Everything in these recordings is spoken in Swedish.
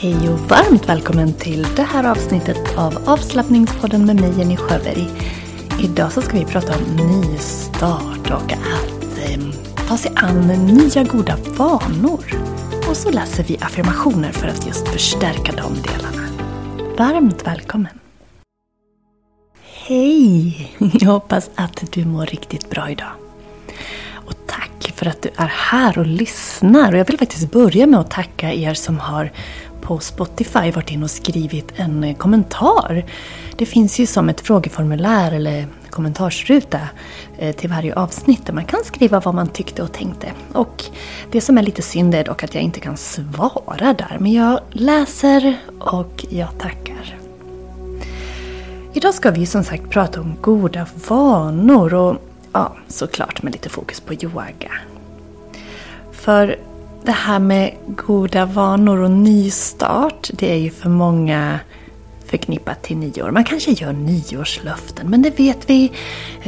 Hej och varmt välkommen till det här avsnittet av avslappningspodden med mig Jenny Sjöberg. Idag så ska vi prata om nystart och att eh, ta sig an nya goda vanor. Och så läser vi affirmationer för att just förstärka de delarna. Varmt välkommen! Hej! Jag hoppas att du mår riktigt bra idag. För att du är här och lyssnar. Och jag vill faktiskt börja med att tacka er som har på Spotify varit in och skrivit en eh, kommentar. Det finns ju som ett frågeformulär eller kommentarsruta eh, till varje avsnitt där man kan skriva vad man tyckte och tänkte. Och det som är lite synd är dock att jag inte kan svara där, men jag läser och jag tackar. Idag ska vi som sagt prata om goda vanor och ja, såklart med lite fokus på yoga. För det här med goda vanor och nystart, det är ju för många förknippat till nyår. Man kanske gör nyårslöften, men det vet vi.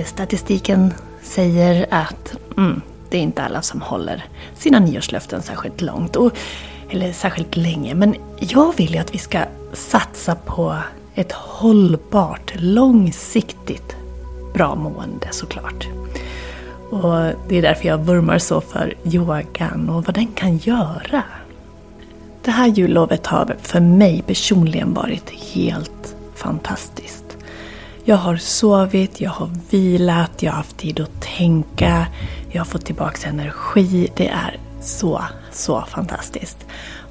Statistiken säger att mm, det är inte alla som håller sina nyårslöften särskilt långt. Och, eller särskilt länge. Men jag vill ju att vi ska satsa på ett hållbart, långsiktigt bra mående såklart. Och det är därför jag vurmar så för yogan och vad den kan göra. Det här jullovet har för mig personligen varit helt fantastiskt. Jag har sovit, jag har vilat, jag har haft tid att tänka, jag har fått tillbaka energi. Det är så, så fantastiskt.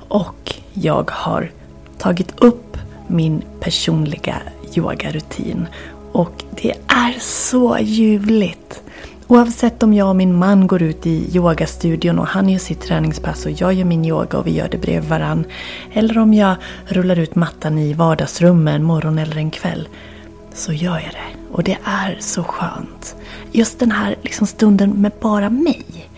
Och jag har tagit upp min personliga yogarutin och det är så ljuvligt. Oavsett om jag och min man går ut i yogastudion och han gör sitt träningspass och jag gör min yoga och vi gör det bredvid varann. Eller om jag rullar ut mattan i vardagsrummet en morgon eller en kväll. Så gör jag det. Och det är så skönt. Just den här liksom stunden med bara mig.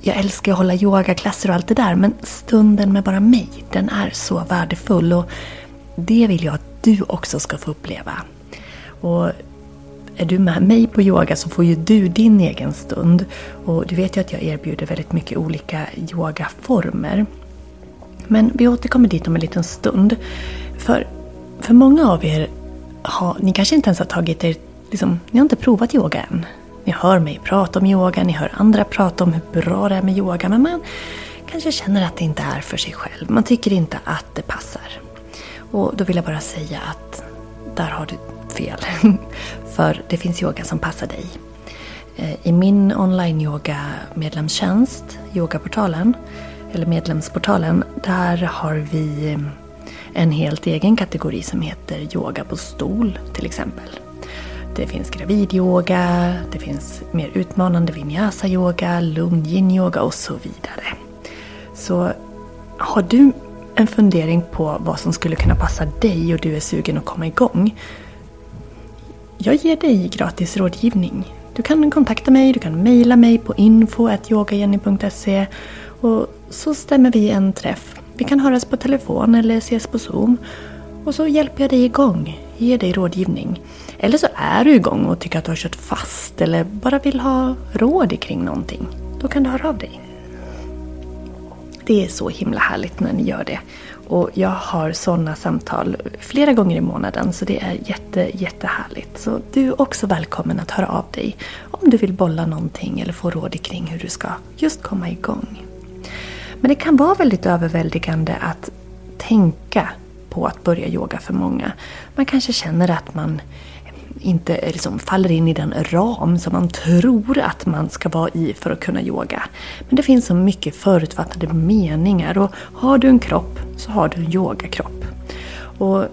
Jag älskar att hålla yogaklasser och allt det där men stunden med bara mig, den är så värdefull. Och det vill jag att du också ska få uppleva. Och är du med mig på yoga så får ju du din egen stund. Och du vet ju att jag erbjuder väldigt mycket olika yogaformer. Men vi återkommer dit om en liten stund. För, för många av er, har, ni kanske inte ens har tagit er, liksom, ni har inte provat yoga än. Ni hör mig prata om yoga, ni hör andra prata om hur bra det är med yoga, men man kanske känner att det inte är för sig själv. Man tycker inte att det passar. Och då vill jag bara säga att där har du fel. För det finns yoga som passar dig. Eh, I min online-yoga medlemstjänst, yogaportalen, eller medlemsportalen, där har vi eh, en helt egen kategori som heter yoga på stol till exempel. Det finns gravidyoga, det finns mer utmanande vinyasa-yoga, lugn yin-yoga och så vidare. Så har du en fundering på vad som skulle kunna passa dig och du är sugen att komma igång jag ger dig gratis rådgivning. Du kan kontakta mig, du kan mejla mig på info.yogajenny.se och så stämmer vi en träff. Vi kan höras på telefon eller ses på Zoom. Och så hjälper jag dig igång, ger dig rådgivning. Eller så är du igång och tycker att du har kört fast eller bara vill ha råd kring någonting. Då kan du höra av dig. det är så himla härligt när ni gör det. Och jag har sådana samtal flera gånger i månaden så det är jätte, jättehärligt. Så du är också välkommen att höra av dig om du vill bolla någonting eller få råd kring hur du ska just komma igång. Men det kan vara väldigt överväldigande att tänka på att börja yoga för många. Man kanske känner att man inte eh, liksom faller in i den ram som man tror att man ska vara i för att kunna yoga. Men det finns så mycket förutfattade meningar och har du en kropp så har du en yogakropp. Och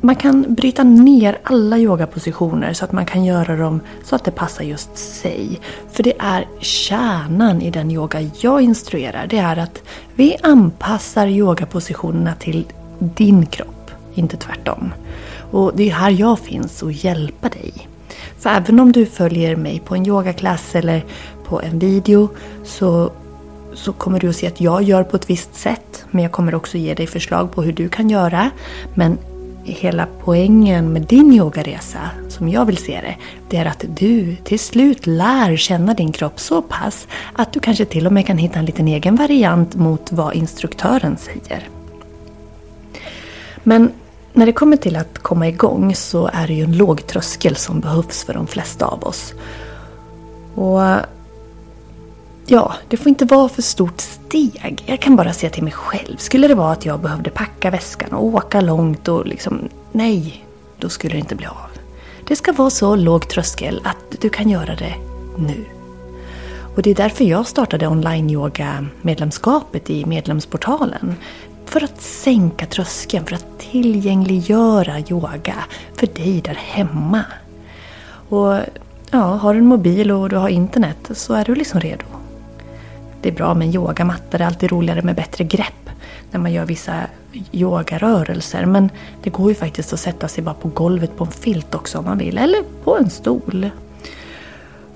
man kan bryta ner alla yogapositioner så att man kan göra dem så att det passar just sig. För det är kärnan i den yoga jag instruerar. Det är att vi anpassar yogapositionerna till din kropp, inte tvärtom. Och det är här jag finns och hjälpa dig. Så även om du följer mig på en yogaklass eller på en video så, så kommer du att se att jag gör på ett visst sätt. Men jag kommer också ge dig förslag på hur du kan göra. Men hela poängen med din yogaresa, som jag vill se det, det är att du till slut lär känna din kropp så pass att du kanske till och med kan hitta en liten egen variant mot vad instruktören säger. Men när det kommer till att komma igång så är det ju en låg tröskel som behövs för de flesta av oss. Och Ja, det får inte vara för stort steg. Jag kan bara säga till mig själv. Skulle det vara att jag behövde packa väskan och åka långt och liksom... Nej, då skulle det inte bli av. Det ska vara så låg tröskel att du kan göra det nu. Och det är därför jag startade online-yoga-medlemskapet i medlemsportalen. För att sänka tröskeln, för att tillgängliggöra yoga för dig där hemma. Och ja, har du en mobil och du har internet så är du liksom redo. Det är bra med en yogamatta, det är alltid roligare med bättre grepp när man gör vissa yogarörelser. Men det går ju faktiskt att sätta sig bara på golvet på en filt också om man vill, eller på en stol.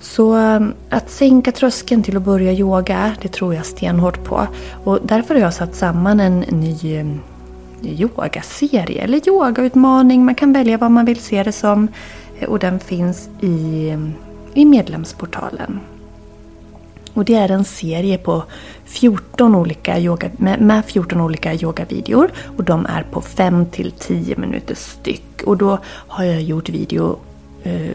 Så ehm, att sänka tröskeln till att börja yoga, det tror jag stenhårt på. Och därför har jag satt samman en ny ehm, yogaserie, eller yogautmaning. Man kan välja vad man vill se det som. Eh, och den finns i, ehm, i medlemsportalen. Och det är en serie på 14 olika yoga, med, med 14 olika yogavideor. Och de är på 5 till 10 minuter styck. Och då har jag gjort video eh,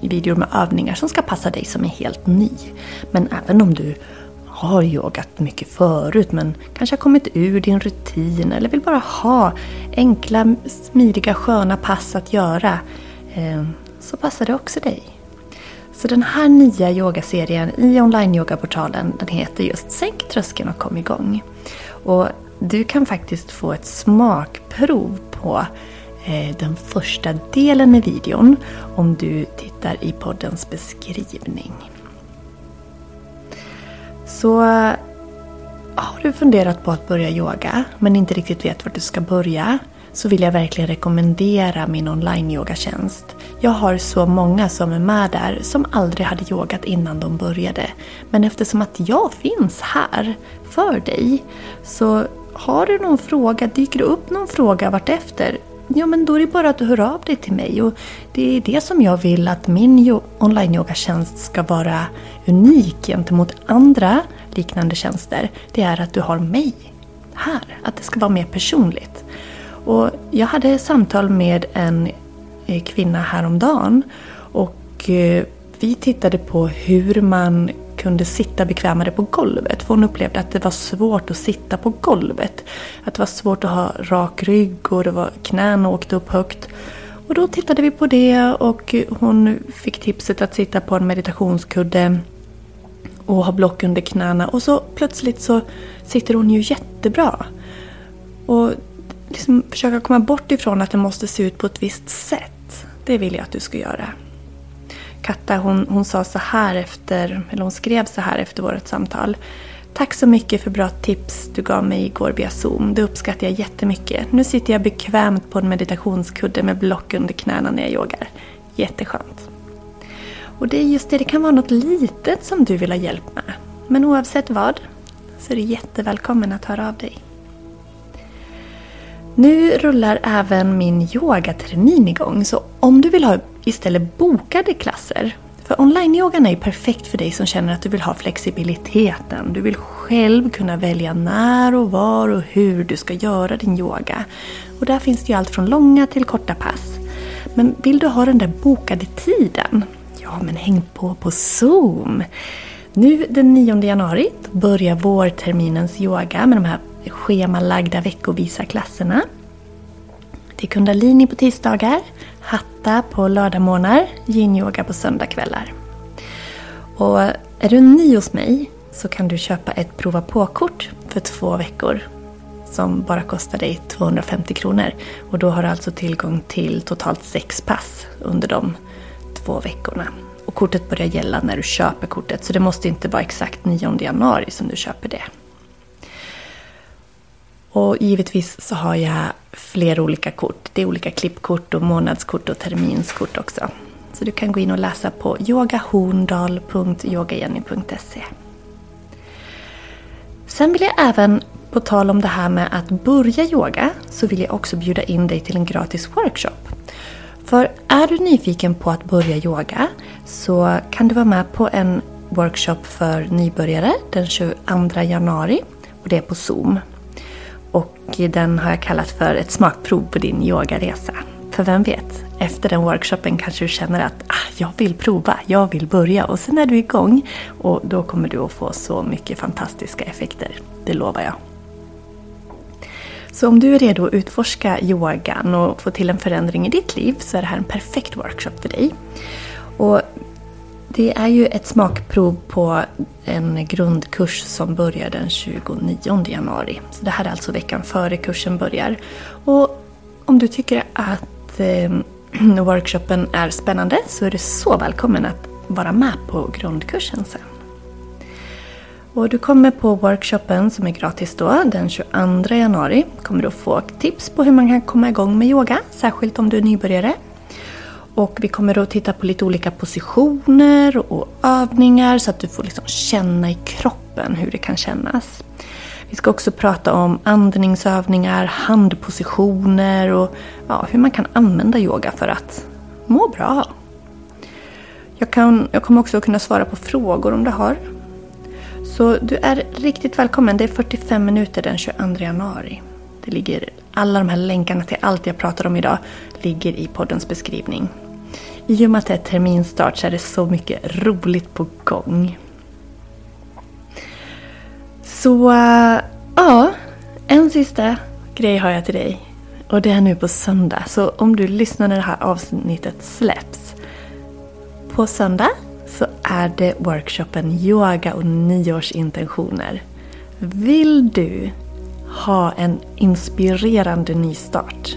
videor med övningar som ska passa dig som är helt ny. Men även om du har yogat mycket förut men kanske har kommit ur din rutin eller vill bara ha enkla, smidiga, sköna pass att göra eh, så passar det också dig. Så den här nya yogaserien i online-yogaportalen den heter just Sänk tröskeln och kom igång. Och du kan faktiskt få ett smakprov på Eh, den första delen med videon om du tittar i poddens beskrivning. Så eh, har du funderat på att börja yoga men inte riktigt vet vart du ska börja så vill jag verkligen rekommendera min online-yogatjänst. Jag har så många som är med där som aldrig hade yogat innan de började. Men eftersom att jag finns här för dig så har du någon fråga, dyker det upp någon fråga vartefter ja men då är det bara att du hör av dig till mig. Och det är det som jag vill att min online-yogatjänst ska vara unik gentemot andra liknande tjänster. Det är att du har mig här. Att det ska vara mer personligt. Och jag hade samtal med en eh, kvinna häromdagen. Och eh, vi tittade på hur man kunde sitta bekvämare på golvet. För hon upplevde att det var svårt att sitta på golvet. Att det var svårt att ha rak rygg och det var knäna åkte upp högt. Och då tittade vi på det och hon fick tipset att sitta på en meditationskudde och ha block under knäna. Och så plötsligt så sitter hon ju jättebra. Och liksom försöka komma bort ifrån att det måste se ut på ett visst sätt. Det vill jag att du ska göra. Katta hon, hon sa så här efter, eller hon skrev så här efter vårt samtal. Tack så mycket för bra tips du gav mig igår via Zoom. Det uppskattar jag jättemycket. Nu sitter jag bekvämt på en meditationskudde med block under knäna när jag yogar. Jätteskönt. Och det är just det, det kan vara något litet som du vill ha hjälp med. Men oavsett vad så är du jättevälkommen att höra av dig. Nu rullar även min yogatermin igång så om du vill ha istället bokade klasser. För online-yogan är perfekt för dig som känner att du vill ha flexibiliteten. Du vill själv kunna välja när och var och hur du ska göra din yoga. Och där finns det ju allt från långa till korta pass. Men vill du ha den där bokade tiden? Ja, men häng på på Zoom! Nu den 9 januari börjar vårterminens yoga med de här schemalagda veckovisa klasserna. Det är kundalini på tisdagar, hatta på lördagmorgnar, yin-yoga på söndagkvällar. Och är du ny hos mig så kan du köpa ett prova på-kort för två veckor som bara kostar dig 250 kronor. Och då har du alltså tillgång till totalt sex pass under de två veckorna. Och kortet börjar gälla när du köper kortet så det måste inte vara exakt 9 januari som du köper det. Och givetvis så har jag flera olika kort. Det är olika klippkort och månadskort och terminskort också. Så du kan gå in och läsa på yogahorndal.yogajenny.se Sen vill jag även, på tal om det här med att börja yoga, så vill jag också bjuda in dig till en gratis workshop. För är du nyfiken på att börja yoga så kan du vara med på en workshop för nybörjare den 22 januari och det är på Zoom. Och den har jag kallat för ett smakprov på din yogaresa. För vem vet, efter den workshopen kanske du känner att ah, jag vill prova, jag vill börja och sen är du igång och då kommer du att få så mycket fantastiska effekter. Det lovar jag. Så om du är redo att utforska yogan och få till en förändring i ditt liv så är det här en perfekt workshop för dig. Och det är ju ett smakprov på en grundkurs som börjar den 29 januari. Så det här är alltså veckan före kursen börjar. Och om du tycker att eh, workshopen är spännande så är du så välkommen att vara med på grundkursen sen. Och du kommer på workshopen som är gratis då, den 22 januari, kommer du att få tips på hur man kan komma igång med yoga, särskilt om du är nybörjare. Och vi kommer att titta på lite olika positioner och övningar så att du får liksom känna i kroppen hur det kan kännas. Vi ska också prata om andningsövningar, handpositioner och ja, hur man kan använda yoga för att må bra. Jag, kan, jag kommer också kunna svara på frågor om du har. Så du är riktigt välkommen. Det är 45 minuter den 22 januari. Det ligger, alla de här länkarna till allt jag pratar om idag ligger i poddens beskrivning. I och med att det är terminstart så är det så mycket roligt på gång. Så eh, ja, en sista grej har jag till dig. Och det är nu på söndag. Så om du lyssnar när det här avsnittet släpps. På söndag så är det workshopen Yoga och nyårsintentioner. Vill du ha en inspirerande nystart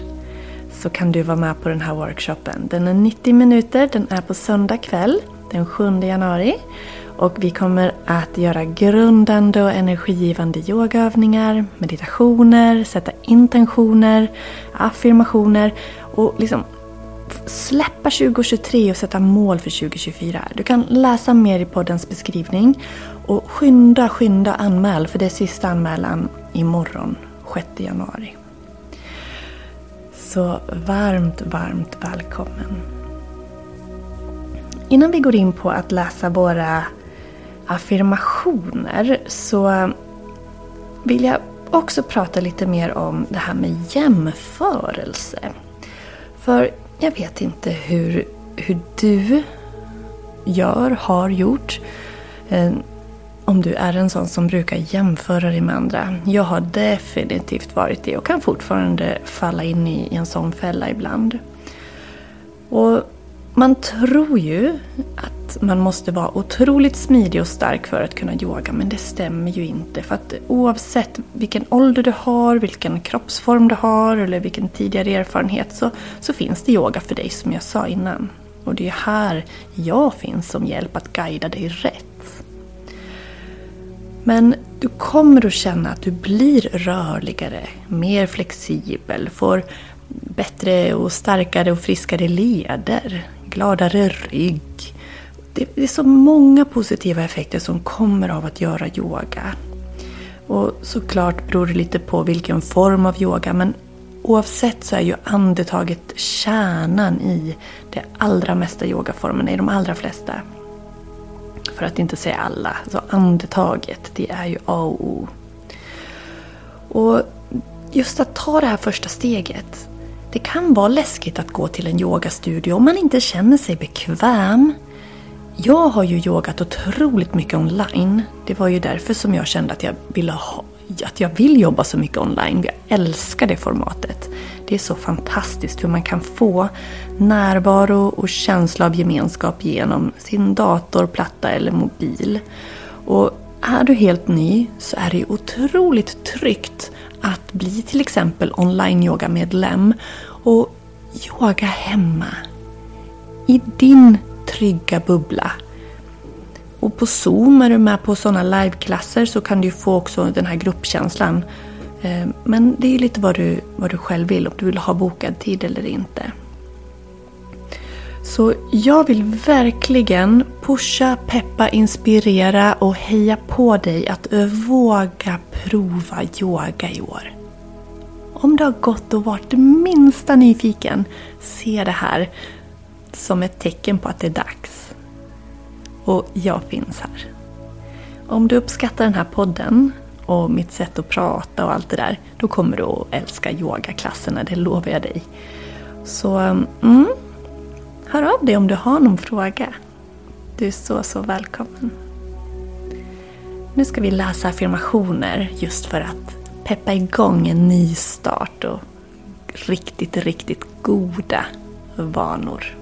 så kan du vara med på den här workshopen. Den är 90 minuter, den är på söndag kväll den 7 januari. Och vi kommer att göra grundande och energigivande yogaövningar, meditationer, sätta intentioner, affirmationer och liksom släppa 2023 och sätta mål för 2024. Du kan läsa mer i poddens beskrivning och skynda, skynda anmäl för det är sista anmälan imorgon, 6 januari. Så varmt, varmt välkommen. Innan vi går in på att läsa våra affirmationer så vill jag också prata lite mer om det här med jämförelse. För jag vet inte hur, hur du gör, har gjort. Eh, om du är en sån som brukar jämföra dig med andra. Jag har definitivt varit det och kan fortfarande falla in i en sån fälla ibland. Och man tror ju att man måste vara otroligt smidig och stark för att kunna yoga, men det stämmer ju inte. För att oavsett vilken ålder du har, vilken kroppsform du har eller vilken tidigare erfarenhet så, så finns det yoga för dig som jag sa innan. Och det är här jag finns som hjälp att guida dig rätt. Men du kommer att känna att du blir rörligare, mer flexibel, får bättre och starkare och friskare leder, gladare rygg. Det är så många positiva effekter som kommer av att göra yoga. Och såklart beror det lite på vilken form av yoga men oavsett så är ju andetaget kärnan i de allra mesta yogaformerna, i de allra flesta. För att inte säga alla. Så andetaget, det är ju A och O. Och just att ta det här första steget. Det kan vara läskigt att gå till en yogastudio om man inte känner sig bekväm. Jag har ju yogat otroligt mycket online. Det var ju därför som jag kände att jag ville ha, att jag vill jobba så mycket online. Jag älskar det formatet. Det är så fantastiskt hur man kan få närvaro och känsla av gemenskap genom sin dator, platta eller mobil. Och är du helt ny så är det otroligt tryggt att bli till exempel online-yoga-medlem och yoga hemma. I din trygga bubbla. Och på Zoom är du med på sådana liveklasser så kan du få också den här gruppkänslan. Eh, men det är lite vad du, vad du själv vill, om du vill ha bokad tid eller inte. Så jag vill verkligen pusha, peppa, inspirera och heja på dig att våga prova yoga i år. Om du har gått och varit det minsta nyfiken, se det här som ett tecken på att det är dags. Och jag finns här. Om du uppskattar den här podden och mitt sätt att prata och allt det där, då kommer du att älska yogaklasserna, det lovar jag dig. Så, mm, hör av dig om du har någon fråga. Du är så, så välkommen. Nu ska vi läsa affirmationer just för att peppa igång en ny start och riktigt, riktigt goda vanor.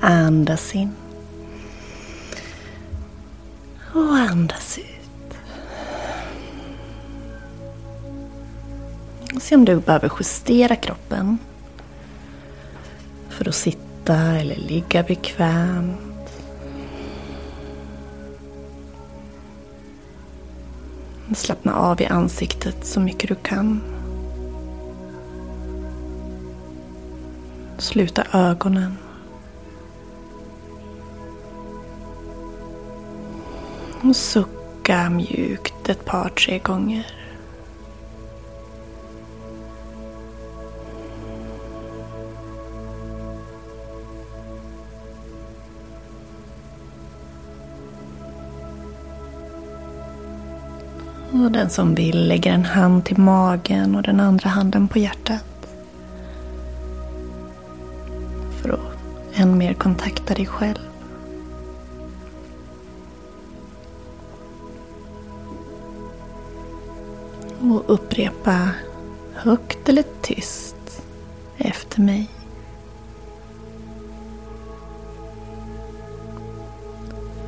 Andas in. Och andas ut. Se om du behöver justera kroppen. För att sitta eller ligga bekvämt. Slappna av i ansiktet så mycket du kan. Sluta ögonen. Och sucka mjukt ett par, tre gånger. Och den som vill lägger en hand till magen och den andra handen på hjärtat. För att än mer kontakta dig själv. Och upprepa högt eller tyst efter mig.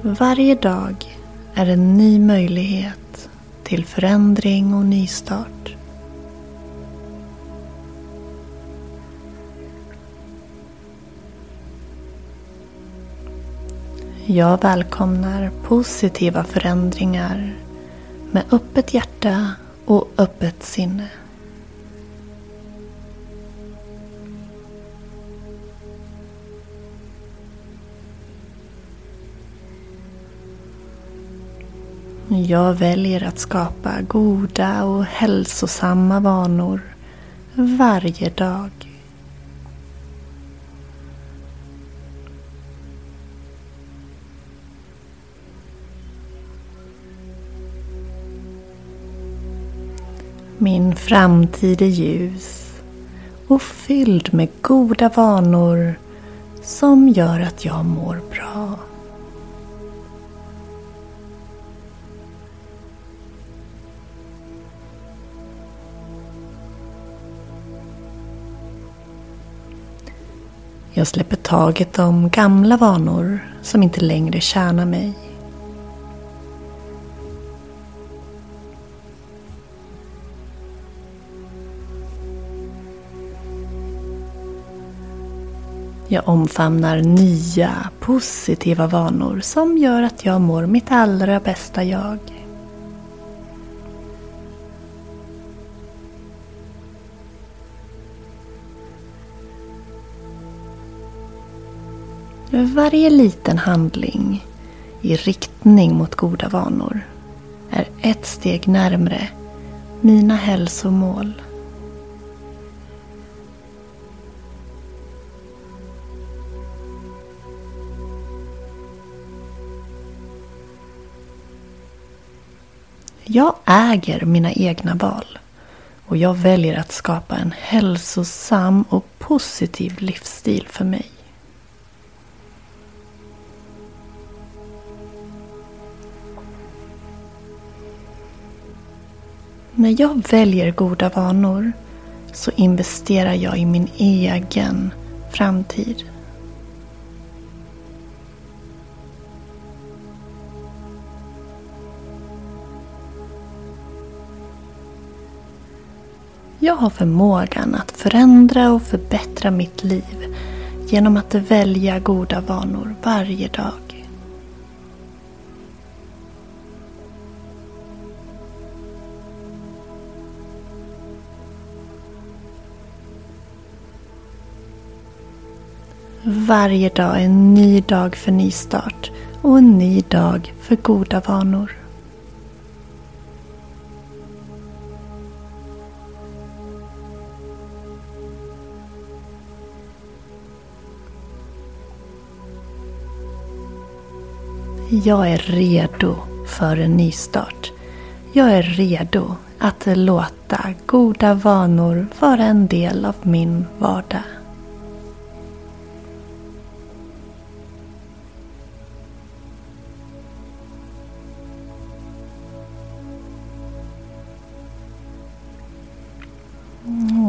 Varje dag är en ny möjlighet till förändring och nystart. Jag välkomnar positiva förändringar med öppet hjärta och öppet sinne. Jag väljer att skapa goda och hälsosamma vanor varje dag. Min framtid är ljus och fylld med goda vanor som gör att jag mår bra. Jag släpper taget om gamla vanor som inte längre tjänar mig. Jag omfamnar nya positiva vanor som gör att jag mår mitt allra bästa jag. Varje liten handling i riktning mot goda vanor är ett steg närmre mina hälsomål. Äger mina egna val och jag väljer att skapa en hälsosam och positiv livsstil för mig. När jag väljer goda vanor så investerar jag i min egen framtid. Jag har förmågan att förändra och förbättra mitt liv genom att välja goda vanor varje dag. Varje dag är en ny dag för nystart och en ny dag för goda vanor. Jag är redo för en nystart. Jag är redo att låta goda vanor vara en del av min vardag.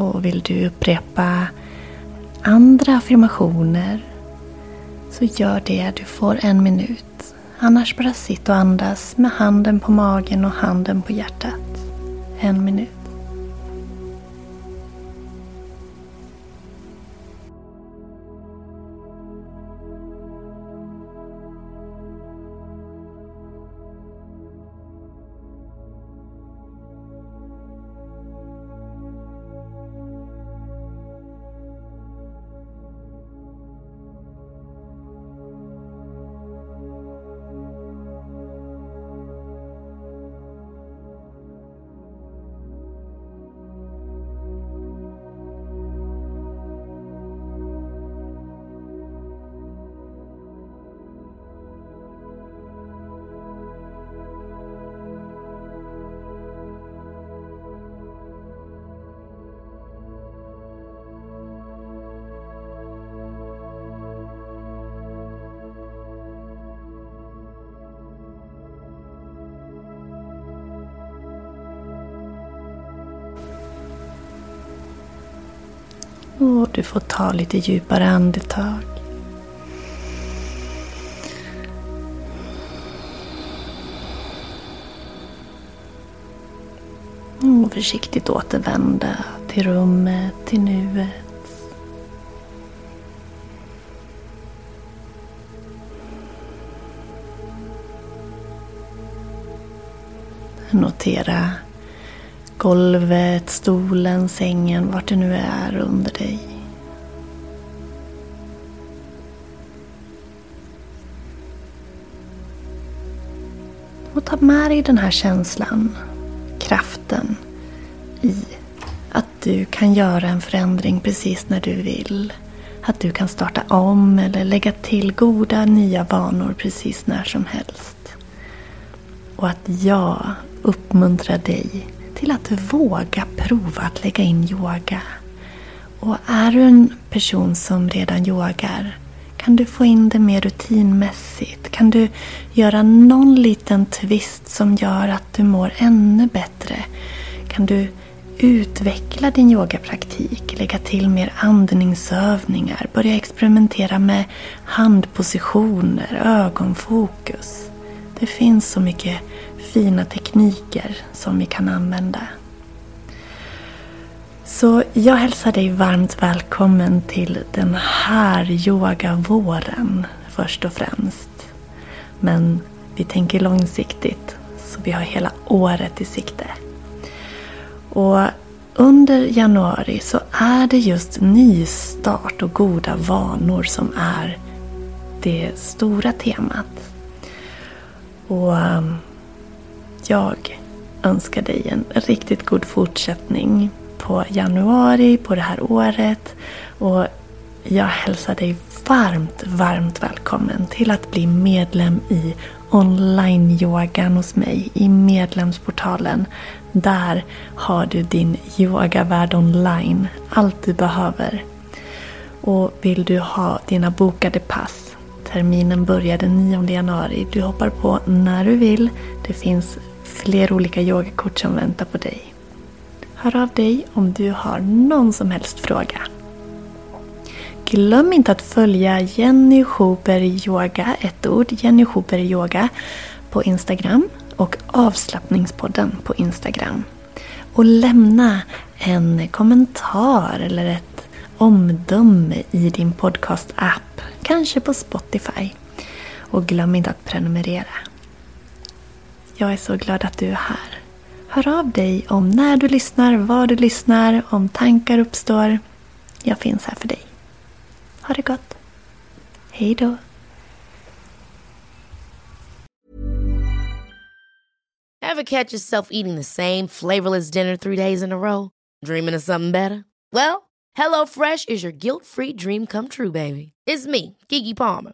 Och vill du upprepa andra affirmationer så gör det. Du får en minut. Annars bara sitt och andas med handen på magen och handen på hjärtat. En minut. Och du får ta lite djupare andetag. Och försiktigt återvända till rummet, till nuet. Notera golvet, stolen, sängen, vart det nu är under dig. Och ta med dig den här känslan, kraften i att du kan göra en förändring precis när du vill. Att du kan starta om eller lägga till goda nya vanor precis när som helst. Och att jag uppmuntrar dig till att våga prova att lägga in yoga. Och är du en person som redan yogar kan du få in det mer rutinmässigt? Kan du göra någon liten twist som gör att du mår ännu bättre? Kan du utveckla din yogapraktik, lägga till mer andningsövningar, börja experimentera med handpositioner, ögonfokus. Det finns så mycket fina tekniker som vi kan använda. Så jag hälsar dig varmt välkommen till den här yogavåren först och främst. Men vi tänker långsiktigt, så vi har hela året i sikte. Och under januari så är det just nystart och goda vanor som är det stora temat. Och jag önskar dig en riktigt god fortsättning på januari på det här året. Och jag hälsar dig varmt, varmt välkommen till att bli medlem i online-yogan hos mig i medlemsportalen. Där har du din yogavärld online. Allt du behöver. Och vill du ha dina bokade pass Terminen börjar den 9 januari. Du hoppar på när du vill. Det finns fler olika yogakort som väntar på dig. Hör av dig om du har någon som helst fråga. Glöm inte att följa Jenny Schuber Yoga, ett ord, Jenny Schuber Yoga på Instagram och avslappningspodden på Instagram. Och lämna en kommentar eller ett omdöme i din podcast-app, kanske på Spotify. Och glöm inte att prenumerera. Jag är så glad att du är här. Hör av dig om när du lyssnar, var du lyssnar, om tankar uppstår. Jag finns här för dig. Ha det gott. Hej då. Have catch yourself eating the same flavorless dinner three days in a row? Dreaming of something better? Well, hello fresh is your guilt-free dream come true, baby. It's me, Gigi Palmer.